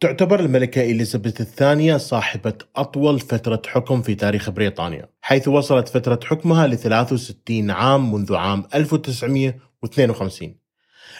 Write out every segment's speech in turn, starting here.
تعتبر الملكة إليزابيث الثانية صاحبة أطول فترة حكم في تاريخ بريطانيا حيث وصلت فترة حكمها ل 63 عام منذ عام 1952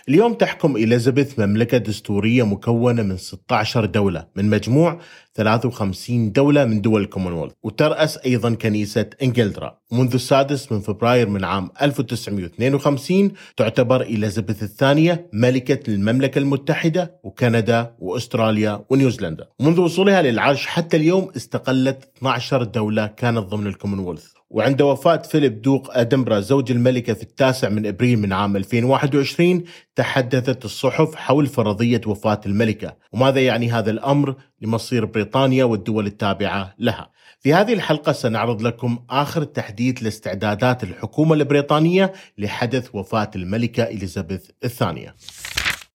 اليوم تحكم إليزابيث مملكة دستورية مكونة من 16 دولة من مجموع 53 دولة من دول الكومنولث. وترأس أيضا كنيسة إنجلترا. منذ السادس من فبراير من عام 1952 تعتبر إليزابيث الثانية ملكة المملكة المتحدة وكندا وأستراليا ونيوزيلندا. منذ وصولها للعرش حتى اليوم استقلت 12 دولة كانت ضمن الكومنولث. وعند وفاة فيليب دوق أدنبرا زوج الملكة في التاسع من إبريل من عام 2021 تحدثت الصحف حول فرضية وفاة الملكة. وماذا يعني هذا الأمر لمصير بريطانيا والدول التابعة لها؟ في هذه الحلقة سنعرض لكم آخر تحديث لاستعدادات الحكومة البريطانية لحدث وفاة الملكة إليزابيث الثانية.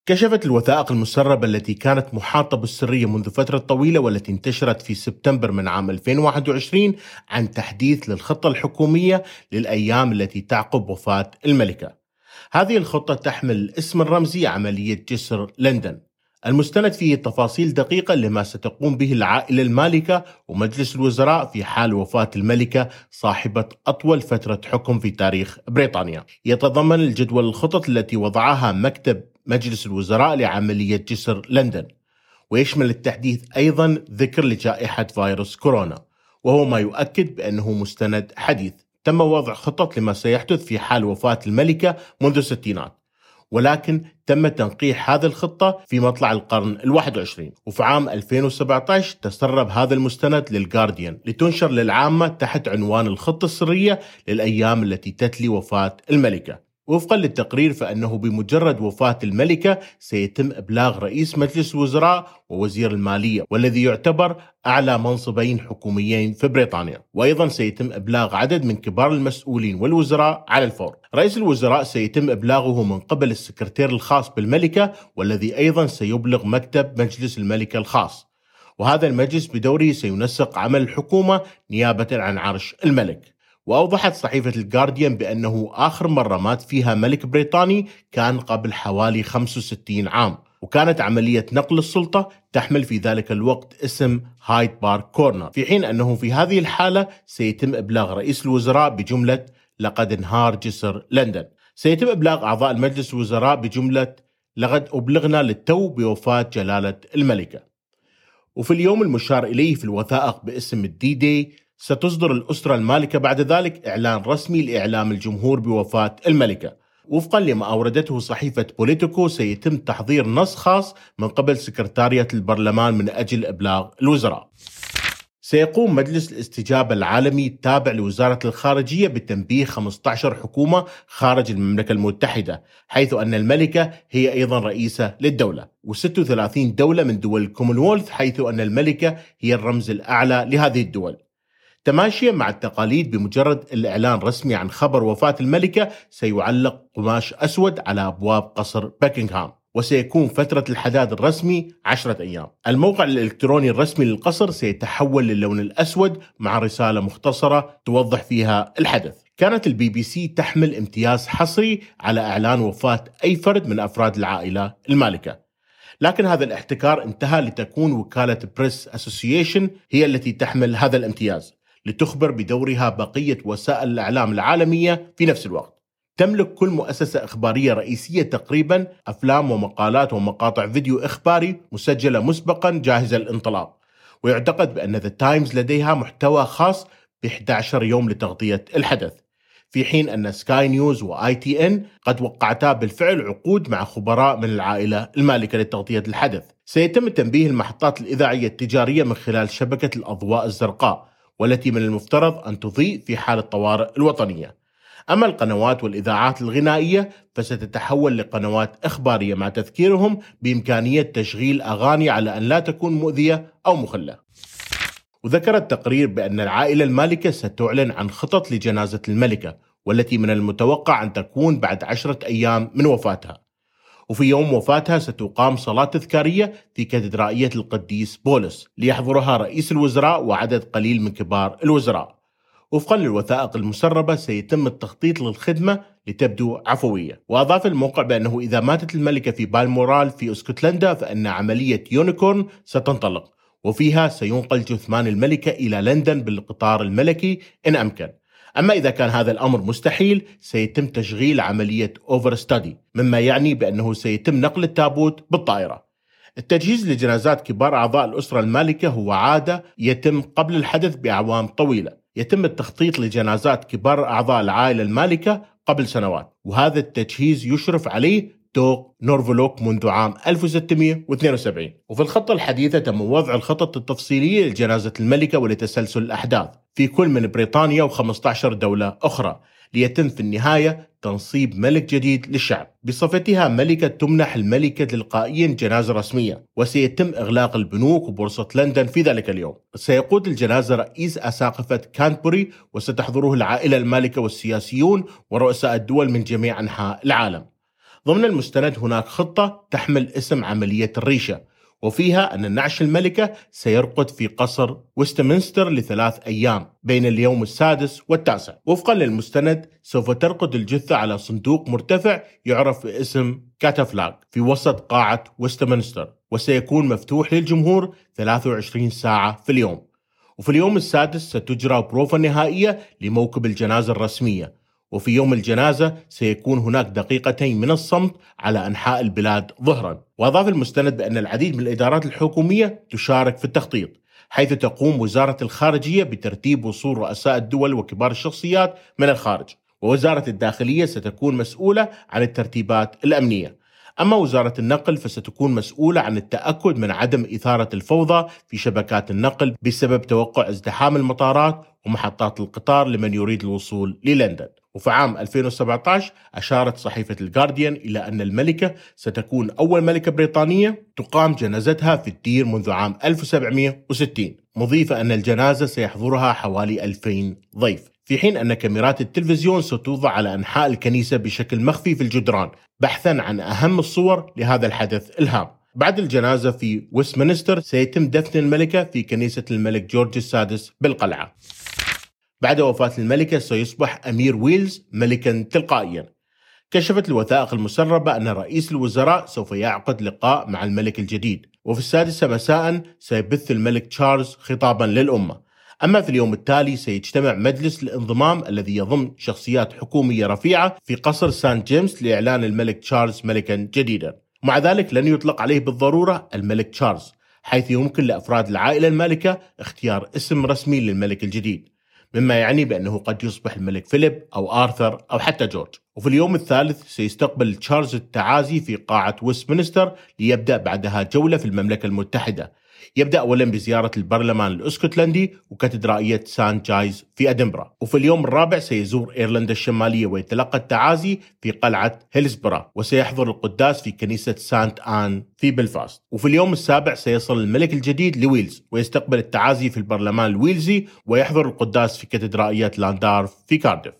كشفت الوثائق المسربة التي كانت محاطة بالسرية منذ فترة طويلة والتي انتشرت في سبتمبر من عام 2021 عن تحديث للخطة الحكومية للأيام التي تعقب وفاة الملكة. هذه الخطة تحمل الاسم الرمزي عملية جسر لندن. المستند فيه تفاصيل دقيقة لما ستقوم به العائلة المالكة ومجلس الوزراء في حال وفاة الملكة صاحبة أطول فترة حكم في تاريخ بريطانيا. يتضمن الجدول الخطط التي وضعها مكتب مجلس الوزراء لعملية جسر لندن ويشمل التحديث أيضا ذكر لجائحة فيروس كورونا وهو ما يؤكد بأنه مستند حديث تم وضع خطط لما سيحدث في حال وفاة الملكة منذ الستينات ولكن تم تنقيح هذه الخطة في مطلع القرن ال21 وفي عام 2017 تسرب هذا المستند للجارديان لتنشر للعامة تحت عنوان الخطة السرية للأيام التي تتلي وفاة الملكة. وفقا للتقرير فإنه بمجرد وفاة الملكة سيتم إبلاغ رئيس مجلس الوزراء ووزير المالية والذي يعتبر أعلى منصبين حكوميين في بريطانيا، وأيضا سيتم إبلاغ عدد من كبار المسؤولين والوزراء على الفور. رئيس الوزراء سيتم إبلاغه من قبل السكرتير الخاص بالملكة والذي أيضا سيبلغ مكتب مجلس الملكة الخاص. وهذا المجلس بدوره سينسق عمل الحكومة نيابة عن عرش الملك. وأوضحت صحيفة الجارديان بأنه آخر مرة مات فيها ملك بريطاني كان قبل حوالي 65 عام وكانت عملية نقل السلطة تحمل في ذلك الوقت اسم هايد بارك كورنر في حين أنه في هذه الحالة سيتم إبلاغ رئيس الوزراء بجملة لقد انهار جسر لندن سيتم إبلاغ أعضاء المجلس الوزراء بجملة لقد أبلغنا للتو بوفاة جلالة الملكة وفي اليوم المشار إليه في الوثائق باسم ال D-Day ستصدر الأسرة المالكة بعد ذلك إعلان رسمي لإعلام الجمهور بوفاة الملكة. وفقا لما أوردته صحيفة بوليتيكو سيتم تحضير نص خاص من قبل سكرتارية البرلمان من أجل إبلاغ الوزراء. سيقوم مجلس الاستجابة العالمي التابع لوزارة الخارجية بتنبيه 15 حكومة خارج المملكة المتحدة حيث أن الملكة هي أيضا رئيسة للدولة و36 دولة من دول الكومنولث حيث أن الملكة هي الرمز الأعلى لهذه الدول. تماشيا مع التقاليد بمجرد الإعلان رسمي عن خبر وفاة الملكة سيعلق قماش أسود على أبواب قصر بكنغهام وسيكون فترة الحداد الرسمي عشرة أيام. الموقع الإلكتروني الرسمي للقصر سيتحول للون الأسود مع رسالة مختصرة توضح فيها الحدث. كانت البي بي سي تحمل امتياز حصري على إعلان وفاة أي فرد من أفراد العائلة المالكة. لكن هذا الاحتكار انتهى لتكون وكالة Press Association هي التي تحمل هذا الامتياز. لتخبر بدورها بقية وسائل الإعلام العالمية في نفس الوقت. تملك كل مؤسسة إخبارية رئيسية تقريبا أفلام ومقالات ومقاطع فيديو إخباري مسجلة مسبقا جاهزة للانطلاق. ويعتقد بأن The Times لديها محتوى خاص ب 11 يوم لتغطية الحدث. في حين أن Sky News و ITN قد وقعتا بالفعل عقود مع خبراء من العائلة المالكة لتغطية الحدث. سيتم تنبيه المحطات الإذاعية التجارية من خلال شبكة الأضواء الزرقاء. والتي من المفترض أن تضيء في حال الطوارئ الوطنية. أما القنوات والإذاعات الغنائية فستتحول لقنوات إخبارية مع تذكيرهم بإمكانية تشغيل أغاني على أن لا تكون مؤذية أو مخلة. وذكر التقرير بأن العائلة المالكة ستعلن عن خطط لجنازة الملكة والتي من المتوقع أن تكون بعد عشرة أيام من وفاتها. وفي يوم وفاتها ستقام صلاة تذكارية في كاتدرائية القديس بولس ليحضرها رئيس الوزراء وعدد قليل من كبار الوزراء. وفقا للوثائق المسربة سيتم التخطيط للخدمة لتبدو عفوية. وأضاف الموقع بأنه إذا ماتت الملكة في بالمورال في أسكتلندا فإن عملية Unicorn ستنطلق. وفيها سينقل جثمان الملكة إلى لندن بالقطار الملكي إن أمكن. أما إذا كان هذا الأمر مستحيل سيتم تشغيل عملية Overstudy مما يعني بأنه سيتم نقل التابوت بالطائرة. التجهيز لجنازات كبار أعضاء الأسرة المالكة هو عادة يتم قبل الحدث بأعوام طويلة. يتم التخطيط لجنازات كبار أعضاء العائلة المالكة قبل سنوات وهذا التجهيز يشرف عليه دوق نورفولك منذ عام 1672 وفي الخطة الحديثة تم وضع الخطط التفصيلية لجنازة الملكة ولتسلسل الأحداث. في كل من بريطانيا و15 دولة أخرى ليتم في النهاية تنصيب ملك جديد للشعب. بصفتها ملكة تمنح الملكة تلقائيا جنازة رسمية وسيتم إغلاق البنوك وبورصة لندن في ذلك اليوم. سيقود الجنازة رئيس أساقفة كانبوري وستحضره العائلة المالكة والسياسيون ورؤساء الدول من جميع أنحاء العالم. ضمن المستند هناك خطة تحمل اسم عملية الريشة. وفيها أن النعش الملكة سيرقد في قصر ويستمنستر لثلاث أيام بين اليوم السادس والتاسع. وفقا للمستند سوف ترقد الجثة على صندوق مرتفع يعرف باسم كاتافلاج في وسط قاعة ويستمنستر وسيكون مفتوح للجمهور 23 ساعة في اليوم. وفي اليوم السادس ستجرى بروفة نهائية لموكب الجنازة الرسمية. وفي يوم الجنازة سيكون هناك دقيقتين من الصمت على أنحاء البلاد ظهرا. وأضاف المستند بأن العديد من الإدارات الحكومية تشارك في التخطيط حيث تقوم وزارة الخارجية بترتيب وصول رؤساء الدول وكبار الشخصيات من الخارج. ووزارة الداخلية ستكون مسؤولة عن الترتيبات الأمنية. أما وزارة النقل فستكون مسؤولة عن التأكد من عدم إثارة الفوضى في شبكات النقل بسبب توقع ازدحام المطارات ومحطات القطار لمن يريد الوصول للندن. وفي عام 2017 أشارت صحيفة الجارديان إلى أن الملكة ستكون أول ملكة بريطانية تقام جنازتها في الدير منذ عام 1760 مضيفة أن الجنازة سيحضرها حوالي 2000 ضيف. في حين أن كاميرات التلفزيون ستوضع على أنحاء الكنيسة بشكل مخفي في الجدران بحثا عن أهم الصور لهذا الحدث الهام. بعد الجنازة في ويستمنستر سيتم دفن الملكة في كنيسة الملك جورج السادس بالقلعة. بعد وفاة الملكة سيصبح أمير ويلز ملكا تلقائيا. كشفت الوثائق المسربة أن رئيس الوزراء سوف يعقد لقاء مع الملك الجديد وفي السادسة مساء سيبث الملك تشارلز خطابا للأمة. أما في اليوم التالي سيجتمع مجلس الانضمام الذي يضم شخصيات حكومية رفيعة في قصر سان جيمس لإعلان الملك تشارلز ملكا جديدا. مع ذلك لن يطلق عليه بالضرورة الملك تشارلز حيث يمكن لأفراد العائلة المالكة اختيار اسم رسمي للملك الجديد. مما يعني بأنه قد يصبح الملك فيليب أو آرثر أو حتى جورج. وفي اليوم الثالث سيستقبل تشارلز التعازي في قاعة ويستمنستر ليبدأ بعدها جولة في المملكة المتحدة. يبدأ أولا بزيارة البرلمان الأسكتلندي وكاتدرائية سان جايلز في أدنبرا. وفي اليوم الرابع سيزور إيرلندا الشمالية ويتلقى التعازي في قلعة هيلسبرا وسيحضر القداس في كنيسة سانت آن في بلفاست. وفي اليوم السابع سيصل الملك الجديد لويلز ويستقبل التعازي في البرلمان الويلزي ويحضر القداس في كاتدرائية لانداف في كارديف.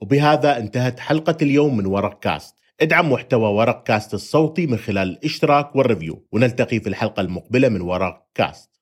وبهذا انتهت حلقة اليوم من ورق كاست. ادعم محتوى ورق كاست الصوتي من خلال الاشتراك وال review ونلتقي في الحلقة المقبلة من ورق كاست.